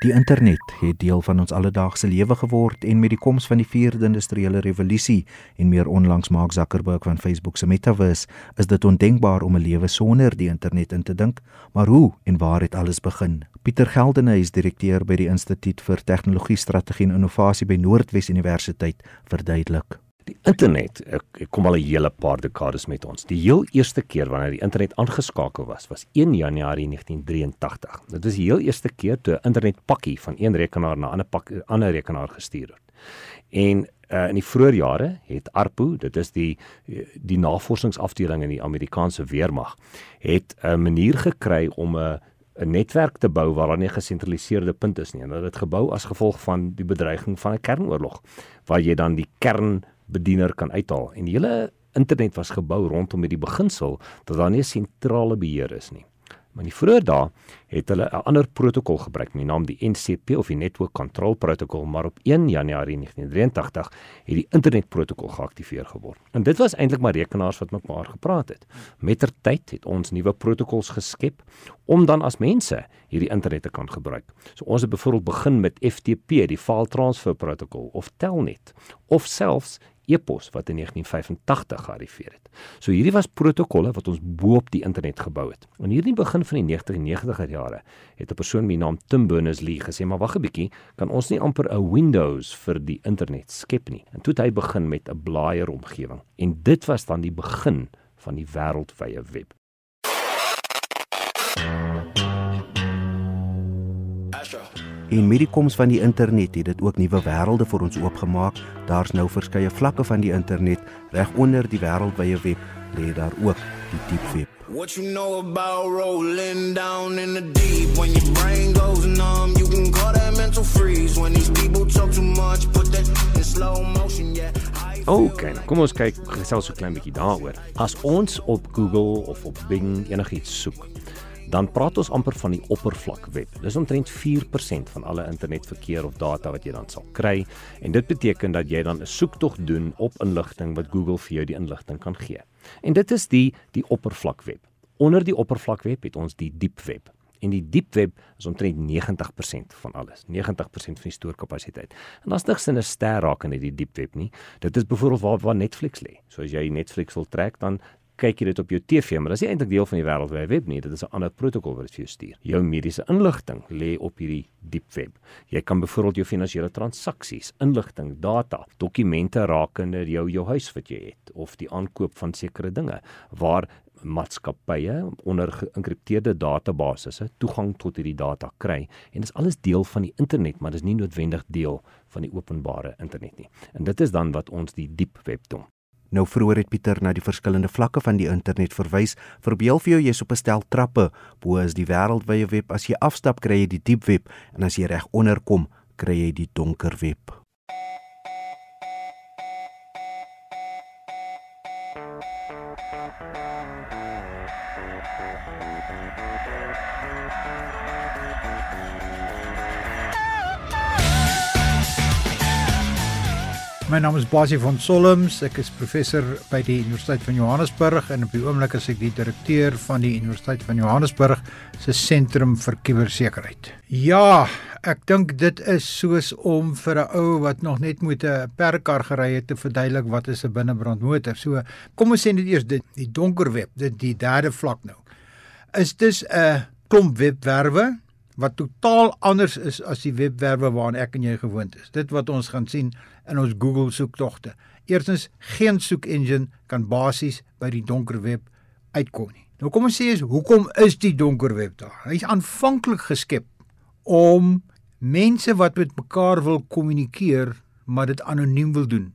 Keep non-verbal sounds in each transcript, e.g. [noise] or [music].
Die internet het deel van ons alledaagse lewe geword en met die koms van die 4de industriële revolusie en meer onlangs Mark Zuckerberg van Facebook se Metaverse, is dit ondenkbaar om 'n lewe sonder die internet in te dink. Maar hoe en waar het alles begin? Pieter Geldene is direkteur by die Instituut vir Tegnologie Strategie en Innovasie by Noordwes Universiteit, verduidelik. Die internet, ek, ek kom al 'n hele paar dekades met ons. Die heel eerste keer wanneer die internet aangeskakel was, was 1 Januarie 1983. Dit was die heel eerste keer toe 'n internetpakkie van een rekenaar na 'n ander pak ander rekenaar gestuur word. En uh, in die vroeë jare het ARPU, dit is die die navorsingsafdeling in die Amerikaanse weermag, het 'n manier gekry om 'n 'n netwerk te bou waar daar nie 'n gesentraliseerde punt is nie. En hulle het gebou as gevolg van die bedreiging van 'n kernoorlog waar jy dan die kern bediener kan uithaal. En die hele internet was gebou rondom hierdie beginsel dat daar nie 'n sentrale beheer is nie. Maar in die vroeë dae het hulle 'n ander protokol gebruik met die naam die NCP of die Network Control Protocol, maar op 1 Januarie 1983 het die internetprotokol geaktiveer geword. En dit was eintlik maar rekenaars wat mekaar gepraat het. Mettertyd het ons nuwe protokols geskep om dan as mense hierdie internet te kan gebruik. So ons het byvoorbeeld begin met FTP, die File Transfer Protocol of Telnet of selfs e-pos wat in 1985 gearriveer het. So hierdie was protokolle wat ons bo-op die internet gebou het. En hierdie begin van die 1990er jare het 'n persoon met die naam Tim Berners-Lee gesê, "Maar wag 'n bietjie, kan ons nie amper 'n Windows vir die internet skep nie?" En toe het hy begin met 'n blaaier omgewing. En dit was dan die begin van die wêreldwye web. En met die koms van die internet het dit ook nuwe wêrelde vir ons oopgemaak. Daar's nou verskeie vlakke van die internet. Reg onder die wêreldwye web lê daar ook die diep web. What you know about rolling down in the deep when your brain goes numb you can call that mental freeze when these people talk too much put that in slow motion yeah Okay, nou kom ons kyk gesels so klein bietjie daaroor. As ons op Google of op Bing enigiets soek, dan praat ons amper van die oppervlakweb. Dis omtrent 4% van alle internetverkeer of data wat jy dan sal kry en dit beteken dat jy dan 'n soektog doen op inligting wat Google vir jou die inligting kan gee. En dit is die die oppervlakweb. Onder die oppervlakweb het ons die diepweb. En die diepweb is omtrent 90% van alles, 90% van die stoorkapasiteit. En as niks in 'n ster raak in die diepweb nie, dit is byvoorbeeld waar waar Netflix lê. So as jy Netflix wil trek, dan kyk jy dit op jou TV, maar dit is nie eintlik deel van die wêreldwye web nie. Dit is 'n ander protokol wat dit vir jou stuur. Jou mediese inligting lê op hierdie diep web. Jy kan byvoorbeeld jou finansiële transaksies, inligting, data, dokumente rakende jou jou huis wat jy het of die aankoop van sekere dinge waar maatskappye onder geïnkripteerde databasisse toegang tot hierdie data kry en dit is alles deel van die internet maar dit is nie noodwendig deel van die openbare internet nie. En dit is dan wat ons die diep web noem. Nou vroeër het Pieter na die verskillende vlakke van die internet verwys. Verbeel vir jou jy's op 'n stel trappe. Bo is die wêreldwye web. As jy afstap, kry jy die diep web en as jy reg onder kom, kry jy die donker web. My naam is Basie van Solms. Ek is professor by die Universiteit van Johannesburg en op die oomblik is ek die direkteur van die Universiteit van Johannesburg se sentrum vir kubersekerheid. Ja, ek dink dit is soos om vir 'n ou wat nog net met 'n perkar gery het te verduidelik wat is 'n binnebrandmotor. So, kom ons sê net eers dit die donker web, dit die derde vlak nou. Is dis 'n klomp webwerwe wat totaal anders is as die webwerwe waaraan ek en jy gewoond is. Dit wat ons gaan sien in ons Google soektogte. Eerstens, geen soek engine kan basies by die donker web uitkom nie. Nou kom ons sê is hoekom is die donker web daar? Hy's aanvanklik geskep om mense wat met mekaar wil kommunikeer, maar dit anoniem wil doen,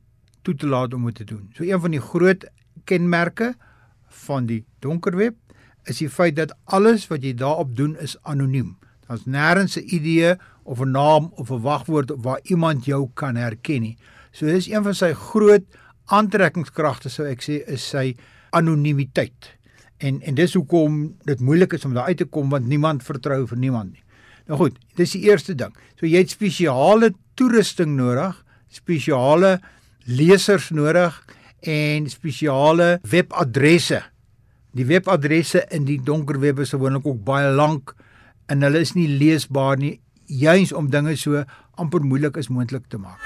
toe te laat om dit te doen. So een van die groot kenmerke van die donker web is die feit dat alles wat jy daarop doen is anoniem. Daar's nêrens 'n idee of 'n naam of 'n wagwoord waar iemand jou kan herken nie. So dis een van sy groot aantrekkingskragte sou ek sê is sy anonimiteit. En en dis hoekom dit moeilik is om daar uit te kom want niemand vertrou vir niemand nie. Nou goed, dis die eerste ding. So jy het spesiale toerusting nodig, spesiale lesers nodig en spesiale webadresse Die webadresse in die donker web is gewoonlik ook baie lank en hulle is nie leesbaar nie, juis om dinge so amper moeilik as moontlik te maak.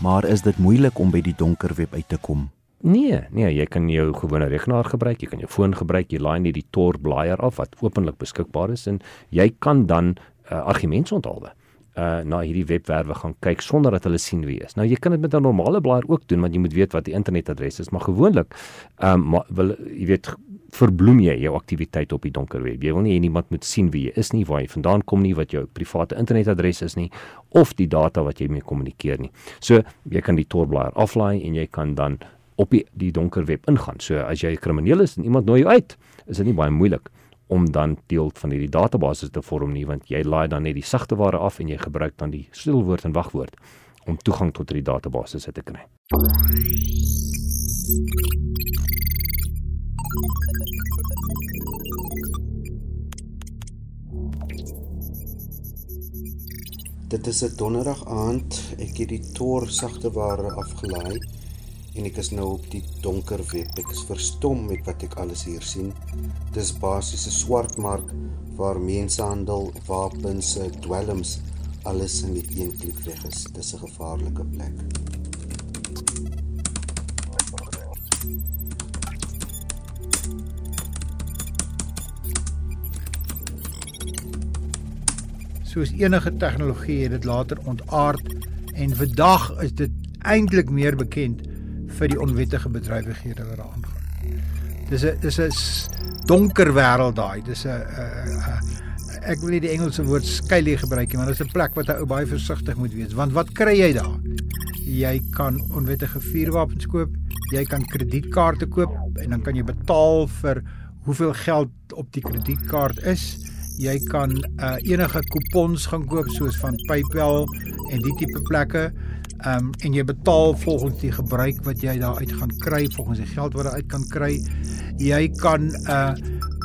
Maar is dit moeilik om by die donker web uit te kom? Nee, nee, jy kan jou gewone rekenaar gebruik, jy kan jou foon gebruik, jy laai net die Tor blaaier af wat openlik beskikbaar is en jy kan dan uh, argumente onthaalwe uh na hierdie webwerwe gaan kyk sonder dat hulle sien wie is. Nou jy kan dit met 'n normale blaaier ook doen want jy moet weet wat die internetadres is, maar gewoonlik ehm um, wil jy weet verbloem jy jou aktiwiteit op die donker web. Jy wil nie hê niemand moet sien wie jy is nie, waar jy vandaan kom nie, wat jou private internetadres is nie of die data wat jy mee kommunikeer nie. So jy kan die Tor blaaier aflaai en jy kan dan op die, die donker web ingaan. So as jy 'n krimineel is en iemand nooi jou uit, is dit nie baie moeilik om dan deel van hierdie database te vorm nie want jy laai dan net die sagte ware af en jy gebruik dan die sleutelwoord en wagwoord om toegang tot hierdie database te kry. Dit is 'n donderdag aand. Ek het die Tor sagte ware afgelaai en ek is nou op die donker web. Ek is verstom met wat ek alles hier sien. Dis basies 'n swart mark waar mensehandel, wapens, dwelms, alles in een klik weg is. Dis 'n gevaarlike plek. Soos enige tegnologie het dit later ontaard en vandag is dit eintlik meer bekend vir die onwettige bedrywighede wat daar aangaan. Dis 'n dis 'n donker wêreld daai. Dis 'n uh, uh, ek wil nie die Engelse woord skuilie gebruik nie, maar dis 'n plek wat ou baie versigtig moet wees. Want wat kry jy daar? Jy kan onwettige vuurwapens koop, jy kan kredietkaarte koop en dan kan jy betaal vir hoeveel geld op die kredietkaart is. Jy kan uh, enige kupons gaan koop soos van PayPal en die tipe plekke. Ehm um, en jy betaal volgens die gebruik wat jy daar uit gaan kry, volgens die geld wat jy uit kan kry. Jy kan uh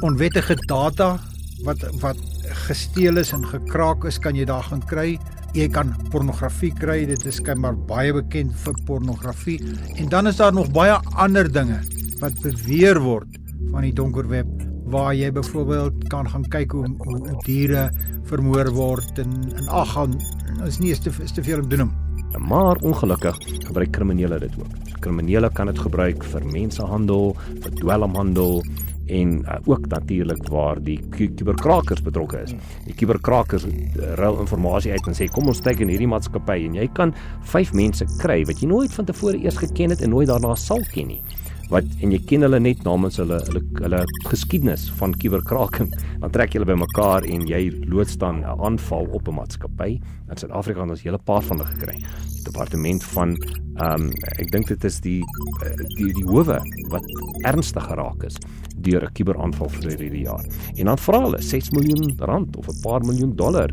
onwettige data wat wat gesteel is en gekraak is, kan jy daar gaan kry. Jy kan pornografie kry. Dit is skynbaar baie bekend vir pornografie. En dan is daar nog baie ander dinge wat beweer word van die donker web waar jy byvoorbeeld kan gaan kyk hoe hoe, diere vermoor word en en ag gaan is nie is te is te veel om doen hom. Maar ongelukkig gebruik kriminele dit ook. So, kriminele kan dit gebruik vir mensenhandel, vir dwelmhandel en uh, ook natuurlik waar die ku- kuberkrakers betrokke is. Die kuberkrakers uh, ruil inligting uit en sê kom ons kyk in hierdie maatskappy en jy kan vyf mense kry wat jy nooit van tevore eers geken het en nooit daarna sal ken nie wat en jy ken hulle net namens hulle hulle hulle geskiedenis van kuberkraking dan trek jy hulle bymekaar en jy loods dan 'n aanval op 'n maatskappy in Suid-Afrika het ons 'n hele paar van hulle gekry. Die departement van ehm um, ek dink dit is die eh, die die howe wat ernstig geraak is deur 'n kuberaanval vir hierdie jaar en dan vra hulle 6 miljoen rand of 'n paar miljoen dollar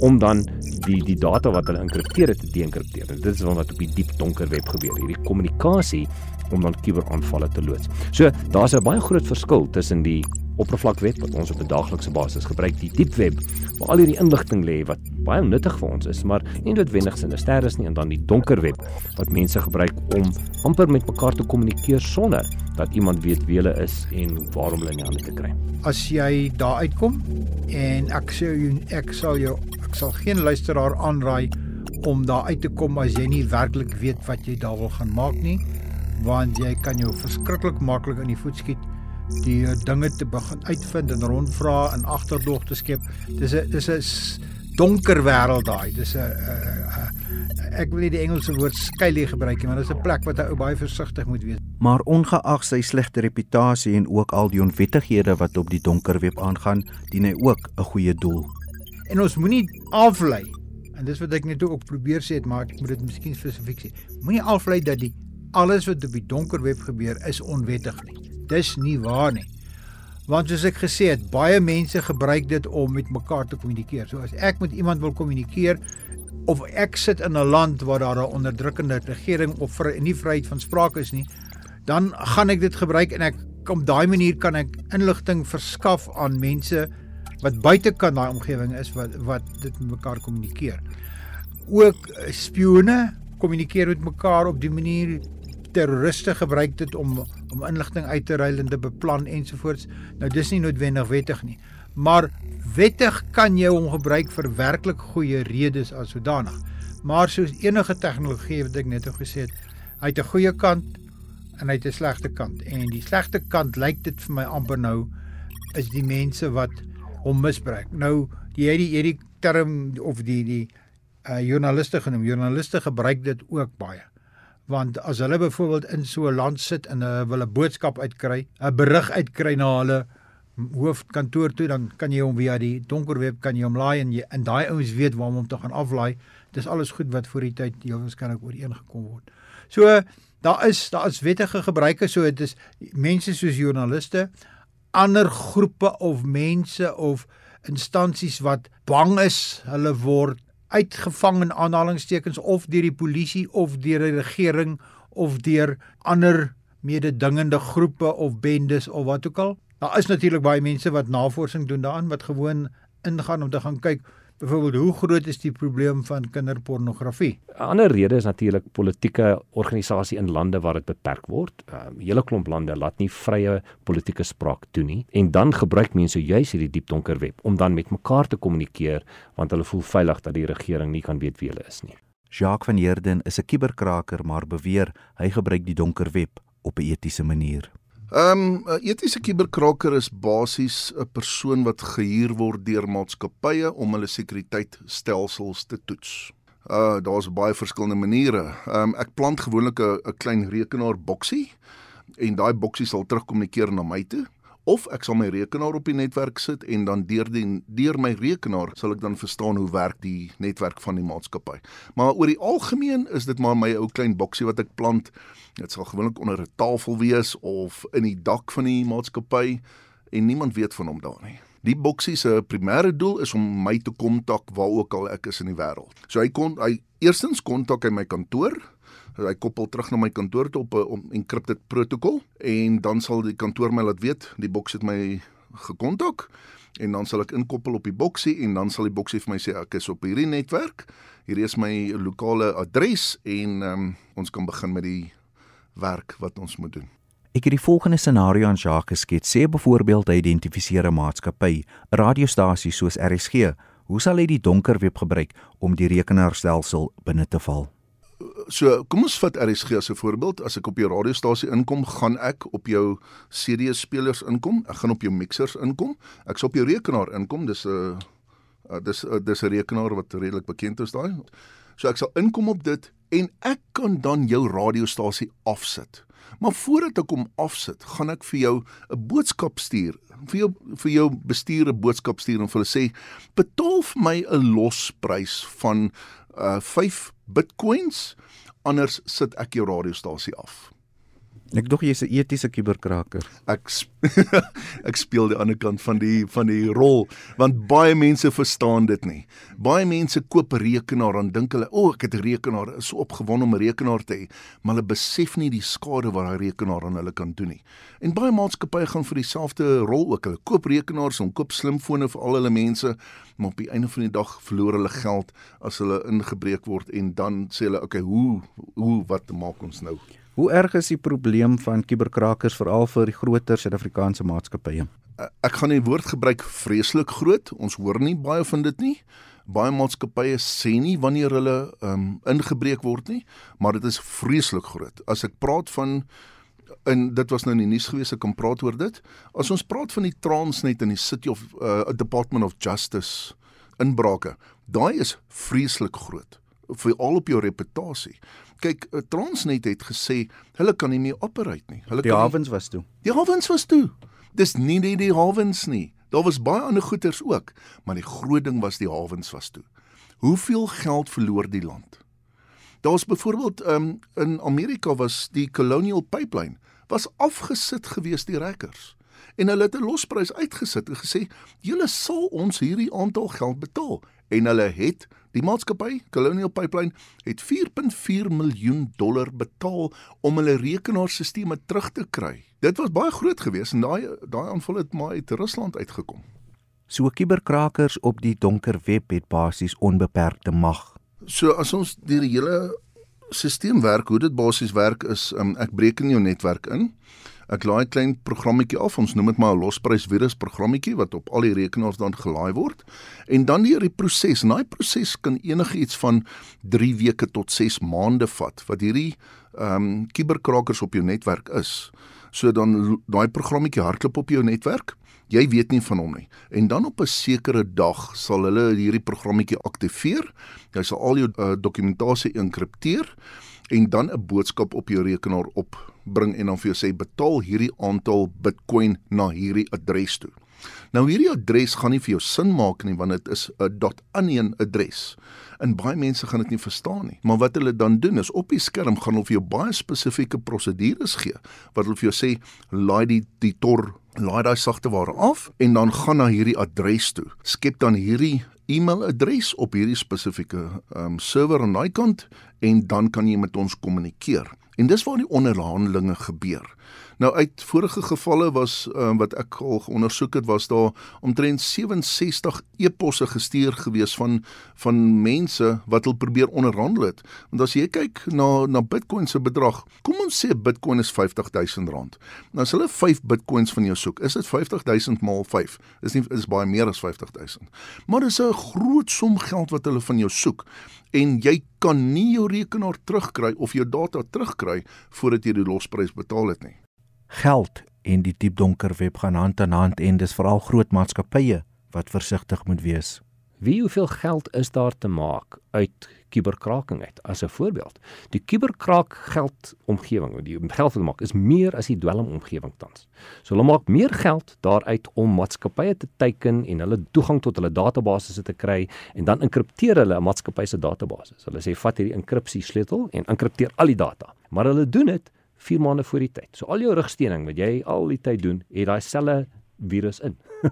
om dan die die data wat hulle enkripteer het te deenkripteer en dit is wat op die diep donker web gebeur hierdie kommunikasie om dan kuberaanvalle te loods. So daar's 'n baie groot verskil tussen die oppervlakweb wat ons op 'n daaglikse basis gebruik, die diepweb waar al hierdie inligting lê wat baie nuttig vir ons is, maar nie noodwendig sinister is nie en dan die donker web wat mense gebruik om amper met mekaar te kommunikeer sonder dat iemand weet wie hulle is en waarom hulle in die hande te kry. As jy daar uitkom en ek sê jou ek sal jou ek sal geen luisteraar aanraai om daar uit te kom as jy nie werklik weet wat jy daar wil gaan maak nie, want jy kan jou verskriklik maklik in die voet skiet deur dinge te begin uitvind en rondvra en agterdog te skep. Dis 'n dis 'n donker wêreld daai. Dis 'n uh, uh, ek wil nie die Engelse woord skuilie gebruik nie, maar dis 'n plek wat 'n ou baie versigtig moet wees. Maar ongeag sy slegte reputasie en ook al die onwettighede wat op die donker web aangaan, dien hy ook 'n goeie doel. En ons moenie aflei. En dis wat ek net ook probeer sê, maar ek moet dit miskien spesifiek sê. Moenie aflei dat die alles wat op die donker web gebeur is onwettig nie. Dis nie waar nie. Want soos ek gesê het, baie mense gebruik dit om met mekaar te kommunikeer. So as ek met iemand wil kommunikeer, of ek sit in 'n land waar daar 'n onderdrukkende regering of vir nie vryheid van sprake is nie, dan gaan ek dit gebruik en ek op daai manier kan ek inligting verskaf aan mense wat buitekant daai omgewing is wat wat dit met mekaar kommunikeer. Ook eh, spione kommunikeer met mekaar op die manier terroriste gebruik dit om om inligting uit te ruil en te beplan ensovoorts. Nou dis nie noodwendig wettig nie, maar wettig kan jy hom gebruik vir werklik goeie redes as sodanig. Maar soos enige tegnologie wat ek net nou gesê het, hy het 'n goeie kant en hy het 'n slegte kant. En die slegte kant lyk dit vir my amper nou is die mense wat hom misbruik. Nou jy het die jy het die term of die die uh joernaliste genoem. Joernaliste gebruik dit ook baie. Want as hulle byvoorbeeld in so 'n land sit en hulle wil 'n boodskap uitkry, 'n berig uitkry na hulle hoofkantoor toe, dan kan jy hom via die donker web kan jy hom laai en jy en daai ouens weet waar om hom te gaan aflaai. Dis alles goed wat voor die tyd heel waarskynlik ooreengekom word. So daar is daar is wettige gebruike, so dit is mense soos joernaliste, ander groepe of mense of instansies wat bang is hulle word uitgevang in aanhalingstekens of deur die polisie of deur die regering of deur ander mededingende groepe of bendes of wat ook al. Daar is natuurlik baie mense wat navorsing doen daaraan wat gewoon ingaan om te gaan kyk byvoorbeeld hoe groot is die probleem van kinderpornografie. 'n Ander rede is natuurlik politieke organisasie in lande waar dit beperk word. 'n um, Hele klomp lande laat nie vrye politieke spraak toe nie en dan gebruik mense juis hierdie diep donker web om dan met mekaar te kommunikeer want hulle voel veilig dat die regering nie kan weet wie hulle is nie. Jacques van Heerden is 'n kuberkraker maar beweer hy gebruik die donker web op 'n etiese manier. Ehm um, 'n etiese kuberkraker is basies 'n persoon wat gehuur word deur maatskappye om hulle sekuriteitstelsels te toets. Uh daar's baie verskillende maniere. Ehm um, ek plant gewoonlik 'n klein rekenaar boksie en daai boksie sal terugkommunikeer na my toe of ek sal my rekenaar op die netwerk sit en dan deur die deur my rekenaar sal ek dan verstaan hoe werk die netwerk van die maatskappy. Maar oor die algemeen is dit maar my ou klein boksie wat ek plant. Dit sal gewoonlik onder 'n tafel wees of in die dak van die maatskappy en niemand weet van hom daar nie. Die boksie se primêre doel is om my te kontak waar ook al ek is in die wêreld. So hy kon hy eerstens kontak hy my kantoor hy koppel terug na my kantoor toe op 'n encrypted protokol en dan sal die kantoor my laat weet die boks het my gekontak en dan sal ek inkoppel op die boksie en dan sal die boksie vir my sê ek is op hierdie netwerk hier is my lokale adres en um, ons kan begin met die werk wat ons moet doen Ek het die volgende scenario aan Jacques geskets. Sê byvoorbeeld hy identifiseer 'n maatskappy, 'n radiostasie soos RSG. Hoe sal hy die donker web gebruik om die rekenaarstelsel binne te val? So, kom ons vat RSG as 'n voorbeeld. As ek op jou radiostasie inkom, gaan ek op jou CD-spelers inkom. Ek gaan op jou mixers inkom. Ek sal op jou rekenaar inkom. Dis 'n uh, dis uh, dis 'n rekenaar wat redelik bekend is daai. So ek sal inkom op dit en ek kan dan jou radiostasie afsit. Maar voordat ek hom afsit, gaan ek vir jou 'n boodskap stuur. Vir jou vir jou bestuur 'n boodskap stuur en vir hulle sê: "Betaal vir my 'n losprys van uh 5 Bitcoins, anders sit ek jou radiostasie af." Ek dog jy's 'n etiese kuberkraker. Ek sp [laughs] ek speel die ander kant van die van die rol want baie mense verstaan dit nie. Baie mense koop 'n rekenaar en dink hulle, "O, oh, ek het 'n rekenaar, is so opgewonde om 'n rekenaar te hê," maar hulle besef nie die skade wat daai rekenaar aan hulle kan doen nie. En baie maatskappye gaan vir dieselfde rol ook. Hulle koop rekenaars en koop slimfone vir al hulle mense, maar op die einde van die dag verloor hulle geld as hulle ingebreek word en dan sê hulle, "Oké, okay, hoe hoe wat maak ons nou?" Hoe erg is die probleem van kuberkrakers veral vir die groter Suid-Afrikaanse maatskappye? ek gaan die woord gebruik vreeslik groot. Ons hoor nie baie van dit nie. Baie maatskappye sê nie wanneer hulle um ingebreek word nie, maar dit is vreeslik groot. As ek praat van en dit was nou in die nuus gewees ek kan praat oor dit. As ons praat van die Transnet in die City of uh, Department of Justice inbrake, daai is vreeslik groot veral op jou reputasie. Kyk, uh, Transnet het gesê hulle kan nie meer operate nie. Hulle Die hawens was toe. die hawens was toe. Dis nie net die hawens nie. Daar was baie ander goederes ook, maar die groot ding was die hawens was toe. Hoeveel geld verloor die land? Daar's byvoorbeeld um, in Amerika was die Colonial Pipeline was afgesit gewees die rekkers. En hulle het 'n losprys uitgesit en gesê: "Julle sal ons hierdie aantal geld betaal." En hulle het die maatskappy Colonial Pipeline het 4.4 miljoen dollar betaal om hulle rekenaarstelsels terug te kry. Dit was baie groot geweest en daai daai aanval het maar uit Rusland uitgekom. So kuberkrakers op die donker web het basies onbeperkte mag. So as ons die hele stelsel werk, hoe dit basies werk is um, ek breek in jou netwerk in. Ek laai 'n klein programmetjie af. Ons noem dit maar 'n losprys virus programmetjie wat op al die rekenaars dan gelaai word. En dan deur die proses. En daai proses kan enigiets van 3 weke tot 6 maande vat wat hierdie ehm um, kuberkrakers op jou netwerk is. So dan daai programmetjie hardloop op jou netwerk. Jy weet nie van hom nie. En dan op 'n sekere dag sal hulle hierdie programmetjie aktiveer. Jy sal al jou uh, dokumentasie enkripteer en dan 'n boodskap op jou rekenaar opbring en dan vir jou sê betaal hierdie aantal Bitcoin na hierdie adres toe. Nou hierdie adres gaan nie vir jou sin maak nie want dit is 'n .onion adres. En baie mense gaan dit nie verstaan nie. Maar wat hulle dan doen is op die skerm gaan hulle vir jou baie spesifieke prosedures gee wat hulle vir jou sê laai die die tor laai daai sagteware af en dan gaan na hierdie adres toe. Skep dan hierdie e-mailadres op hierdie spesifieke ehm um, server aan daai kant en dan kan jy met ons kommunikeer. En dis waar die onderhandelinge gebeur. Nou uit vorige gevalle was um, wat ek al ondersoek het was daar omtrent 67 e-posse gestuur gewees van van mense wat wil probeer onderhandel het. Want as jy kyk na na Bitcoin se bedrag, kom ons sê Bitcoin is R50000. Nou as hulle 5 Bitcoins van jou soek, is dit 50000 maal 5. Dis nie is baie meer as 50000. Maar dis 'n groot som geld wat hulle van jou soek en jy kan nie jou rekenaar terugkry of jou data terugkry voordat jy die losprys betaal het nie. Geld en die diep donker web gaan hand aan hand en dis veral groot maatskappye wat versigtig moet wees. Wie hoeveel geld is daar te maak uit kuberkraking uit as 'n voorbeeld. Die kuberkraak geld omgewing, die geld wat maak is meer as die dwelm omgewing tans. So hulle maak meer geld daaruit om maatskappye te teiken en hulle toegang tot hulle databasisse te kry en dan enkripteer hulle 'n maatskappy se databasisse. Hulle sê vat hierdie enkripsie sleutel en enkripteer al die data. Maar hulle doen dit 4 maande voor die tyd. So al jou rugsteuning wat jy al die tyd doen, het daai selfe virus in. [laughs]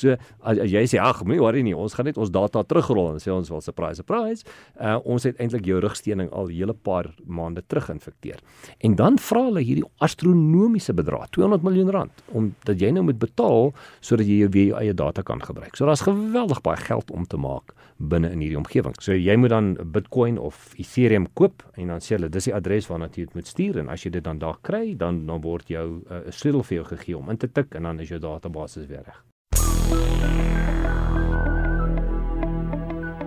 so as, as jy sê ag, moenie worry nie, ons gaan net ons data terugrol en sê ons wel surprise surprise, uh, ons het eintlik jou rugsteuning al hele paar maande terug infekteer. En dan vra hulle hierdie astronomiese bedrag, 200 miljoen rand, omdat jy nou moet betaal sodat jy weer jou eie data kan gebruik. So daar's geweldig baie geld om te maak binne in hierdie omgewing. So jy moet dan Bitcoin of Ethereum koop en dan sê hulle dis die adres waarna jy dit moet stuur en as jy dit dan daar kry, dan dan word jou 'n uh, sleutel vir jou gegee om in te tik en dan is jou database weer reg.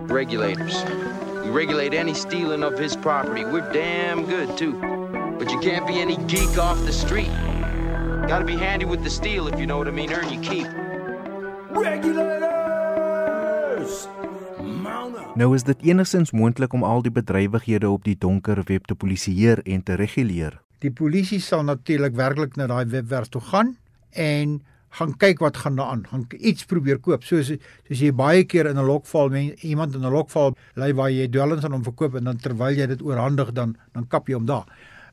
Regulators. We regulate any stealing of his property. We're damn good, too. But you can't be any geek off the street. Gotta be handy with the steel, if you know what I mean. Earn your keep. Regulators! Nou is dit enigstens moontlik om al die bedrywighede op die donker web te polisieer en te reguleer. Die polisie sal natuurlik werklik na daai webwerf toe gaan en gaan kyk wat gaan daar aan. Gaan iets probeer koop. Soos soos jy baie keer in 'n lokval men, iemand in 'n lokval lê waar jy dwelms aan hom verkoop en dan terwyl jy dit oorhandig dan dan kap jy hom daar.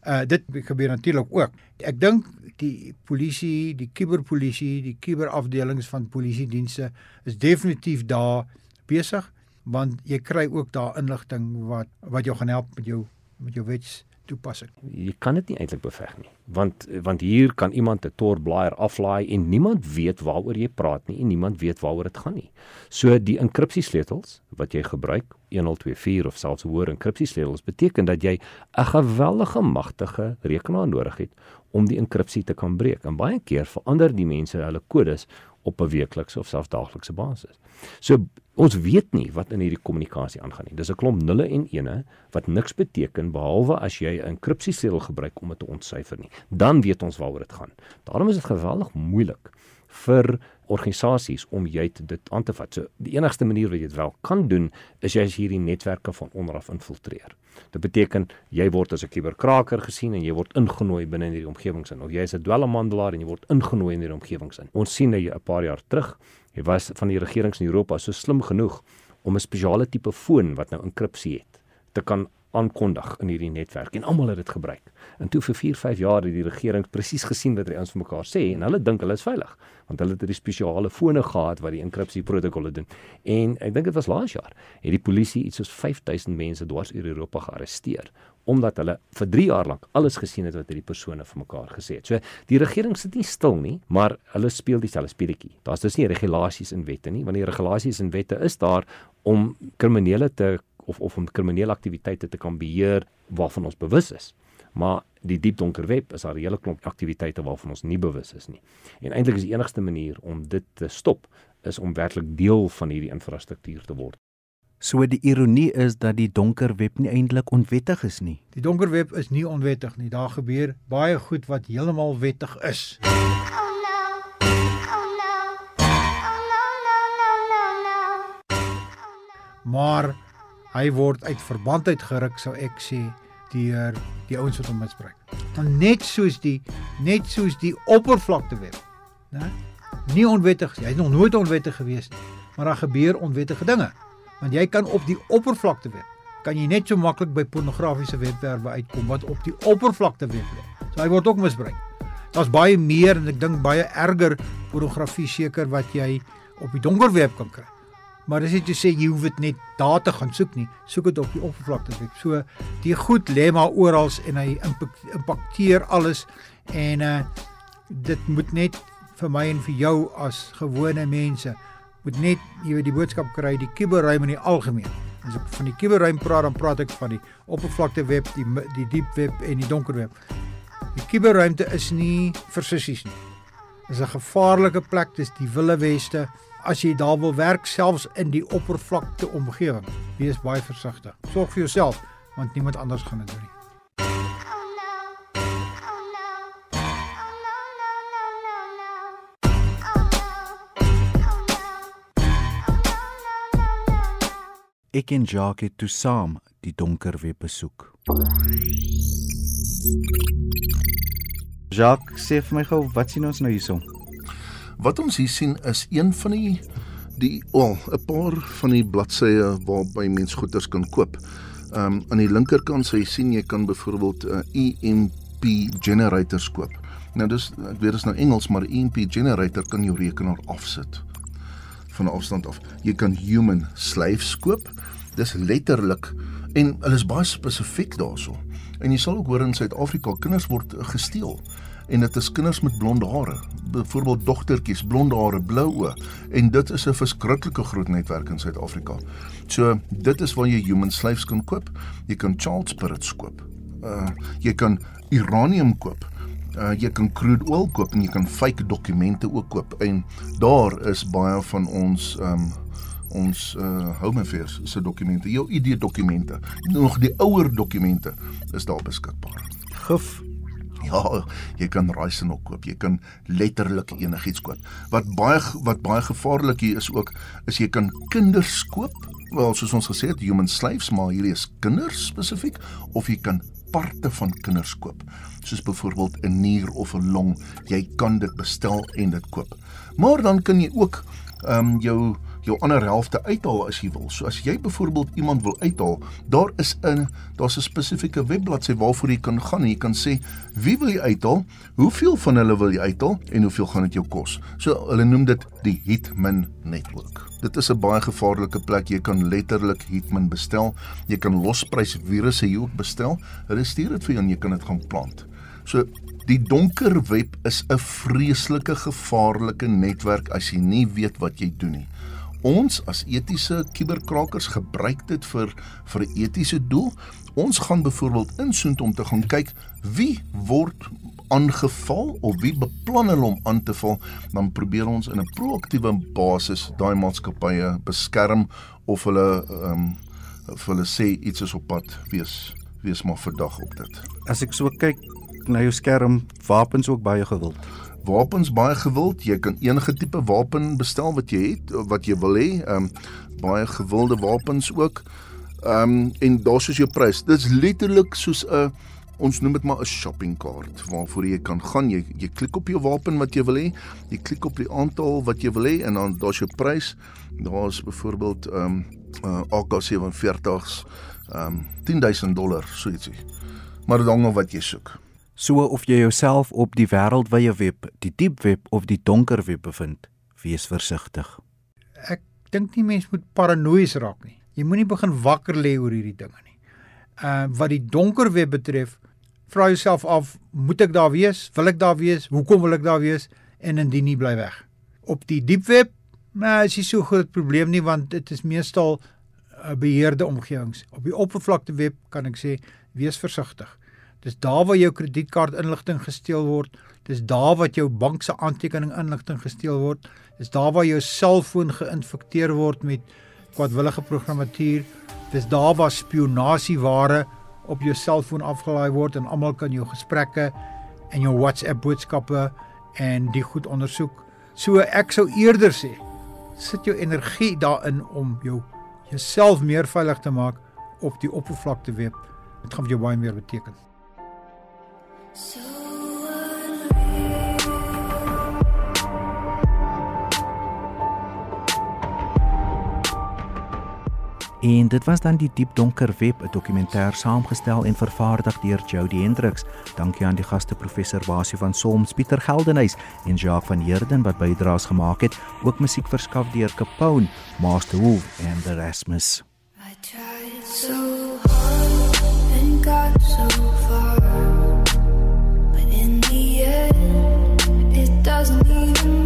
Uh dit gebeur natuurlik ook. Ek dink die polisie, die kuberpolisie, die kuberafdelings van polisiedienste is definitief daar besig want jy kry ook daar inligting wat wat jou gaan help met jou met jou wets toepassing. Jy kan dit nie eintlik beveg nie, want want hier kan iemand 'n Tor blaaier aflaai en niemand weet waaroor jy praat nie en niemand weet waaroor dit gaan nie. So die enkripsiesleutels wat jy gebruik, 1024 of selfs hoër enkripsiesleutels beteken dat jy 'n geweldige magtige rekenaar nodig het om die enkripsie te kan breek. En baie keer verander die mense hulle kodes op 'n weeklikse of selfs daaglikse basis. So ons weet nie wat in hierdie kommunikasie aangaan nie. Dis 'n klomp nulle en ene wat niks beteken behalwe as jy 'n enkripsiesleutel gebruik om dit te ontsyfer nie. Dan weet ons waaroor dit gaan. Daarom is dit geweldig moeilik vir organisasies om jy dit aan te vat. So die enigste manier wat jy dit wel kan doen is jy as hierdie netwerke van onderaf infiltreer. Dit beteken jy word as 'n kuberkraker gesien en jy word ingenooi binne in hierdie omgewings in of jy is 'n dwelmhandelaar en jy word ingenooi in hierdie omgewings in. Ons sien nou 'n paar jaar terug, jy was van die regerings in Europa so slim genoeg om 'n spesiale tipe foon wat nou enkripsie het te kan aankondig in hierdie netwerk en almal het dit gebruik. En toe vir 4, 5 jaar het die regering presies gesien wat die ouens vir mekaar sê en hulle dink hulle is veilig want hulle het hierdie spesiale fone gehad wat die enkripsie protokolle doen. En ek dink dit was laas jaar het die polisie iets soos 5000 mense dwars oor Europa gearresteer omdat hulle vir 3 jaar lank alles gesien het wat hierdie persone vir mekaar gesê het. So die regering sit nie stil nie, maar hulle speel dieselfde speletjie. Daar's dus nie regulasies en wette nie, want die regulasies en wette is daar om kriminele te of of om kriminele aktiwiteite te kan beheer waarvan ons bewus is. Maar die diep donker web is daar 'n hele klomp aktiwiteite waarvan ons nie bewus is nie. En eintlik is die enigste manier om dit te stop is om werklik deel van hierdie infrastruktuur te word. So die ironie is dat die donker web nie eintlik onwettig is nie. Die donker web is nie onwettig nie. Daar gebeur baie goed wat heeltemal wettig is. Oh no. Oh no. Oh no, no, no, no, no. Maar hy word uit verband uitgeruk sou ek sê deur die ouens wat hom misbruik. Dan net soos die net soos die oppervlakte web, né? Nie onwettig, hy's nog nooit onwettig gewees nie, maar daar gebeur onwettige dinge. Want jy kan op die oppervlakte web kan jy net so maklik by pornografiese webwerwe uitkom wat op die oppervlakte web lê. So hy word ook misbruik. Daar's baie meer en ek dink baie erger pornografie seker wat jy op die donker web kan kry. Maar dis nie te sê jy hoef dit net daar te gaan soek nie. Soek dit op die oppervlakte web. So die goed lê maar oral en hy impak- impakteer alles en uh dit moet net vir my en vir jou as gewone mense moet net jy weet die boodskap kry die kuberruim in die algemeen. As ek van die kuberruim praat dan praat ek van die oppervlakte web, die die diep web en die donker web. Die kuberruimte is nie vir sissies nie. Dis 'n gevaarlike plek, dis die wilde weste. As jy daar wil werk selfs in die oppervlakte omgewing, wees baie versigtig. Sorg vir jouself want niemand anders gaan dit doen nie. Ek en Jacques het toe saam die donker web besoek. Jacques, sê vir my gou, wat sien ons nou hierso? Wat ons hier sien is een van die die wel 'n paar van die bladsye waarby mens goederes kan koop. Ehm um, aan die linkerkant sê jy sien jy kan byvoorbeeld 'n uh, EMP generators koop. Nou dis ek weet dit is nou Engels, maar EMP generator kan jou rekenaar afsit van 'n afstand af. Jy kan human slaves koop. Dis letterlik en hulle is baie spesifiek daarso. En jy sal ook hoor in Suid-Afrika kinders word gesteel en dit is kinders met blonde hare, byvoorbeeld dogtertjies, blonde hare, blou oë en dit is 'n verskriklike groot netwerk in Suid-Afrika. So dit is waar jy human slaves kan koop. Jy kan child spirits koop. Uh jy kan uranium koop. Uh jy kan crude oil koop en jy kan fake dokumente ook koop. En daar is baie van ons um ons uh home affairs se dokumente, jou ID dokumente, nog die ouer dokumente is daar beskikbaar. Gif. Ja, jy kan raaisel ook koop. Jy kan letterlik enigiets koop. Wat baie wat baie gevaarlik hier is ook is jy kan kinders koop. Wel, soos ons gesê het, human slaves, maar hierdie is kinders spesifiek of jy kan parte van kinders koop. Soos byvoorbeeld 'n nier of 'n long. Jy kan dit bestel en dit koop. Maar dan kan jy ook ehm um, jou jou ander helfte uithaal as jy wil. So as jy byvoorbeeld iemand wil uithaal, daar is 'n daar's 'n spesifieke webbladsy waarvoor jy kan gaan en jy kan sê wie wil jy uithaal, hoeveel van hulle wil jy uithaal en hoeveel gaan dit jou kos. So hulle noem dit die Hitman netwerk. Dit is 'n baie gevaarlike plek. Jy kan letterlik Hitman bestel. Jy kan losprys virusse hier ook bestel. Hulle stuur dit vir jou en jy kan dit gaan plant. So die donker web is 'n vreeslike gevaarlike netwerk as jy nie weet wat jy doen nie. Ons as etiese kuberkrakers gebruik dit vir vir 'n etiese doel. Ons gaan byvoorbeeld insoent om te gaan kyk wie word aangeval of wie beplan hulle om aan te val, dan probeer ons in 'n proaktiewe basis daai maatskappye beskerm of hulle ehm um, hulle sê iets is op pad wees wees maar verdag op dit. As ek so kyk na jou skerm, wapens ook baie gewild. Wapens baie gewild. Jy kan enige tipe wapen bestel wat jy het, wat jy wil hê. Ehm um, baie gewilde wapens ook. Ehm um, en daar's soos jou prys. Dit's letterlik soos 'n ons noem dit maar 'n shopping cart waarvoor jy kan gaan. Jy jy klik op jou wapen wat jy wil hê. Jy klik op die aantal wat jy wil hê en dan daar's jou prys. Daar's byvoorbeeld ehm um, uh, AK47s Ehm um, 10000 dollar, so ietsie. Maar dit hang af wat jy soek. So of jy jouself op die wêreldwye web, die diep web of die donker web bevind, wees versigtig. Ek dink nie mens moet paranoïes raak nie. Jy moenie begin wakker lê oor hierdie dinge nie. Uh wat die donker web betref, vra jouself af, moet ek daar wees? Wil ek daar wees? Hoekom wil ek daar wees? En indien nie bly weg. Op die diep web, nou is nie so groot probleem nie want dit is meestal uh, beheerde omgewings. Op die oppervlakte web kan ek sê, wees versigtig. Dis daar waar jou kredietkaart inligting gesteel word. Dis daar wat jou bank se aantekening inligting gesteel word. Dis daar waar jou selfoon geïnfekteer word met kwadwillige programmatuur. Dis daar waar spionasieware op jou selfoon afgelaai word en almal kan jou gesprekke en jou WhatsApp boodskappe en die goed ondersoek. So ek sou eerder sê sit jou energie daarin om jou jouself meer veilig te maak op die oppervlakte web. Dit gaan vir jou baie meer beteken. En dit was dan die Diep Donker Web, 'n dokumentêr saamgestel en vervaardig deur Jody Hendriks. Dankie aan die gaste professor Basie van Solms, Pieter Geldenhuys en Jacques van Heerden wat bydraes gemaak het. Ook musiek verskaf deur Capone, Master Wolf en The Erasmus. I tried so hard and got so thousand even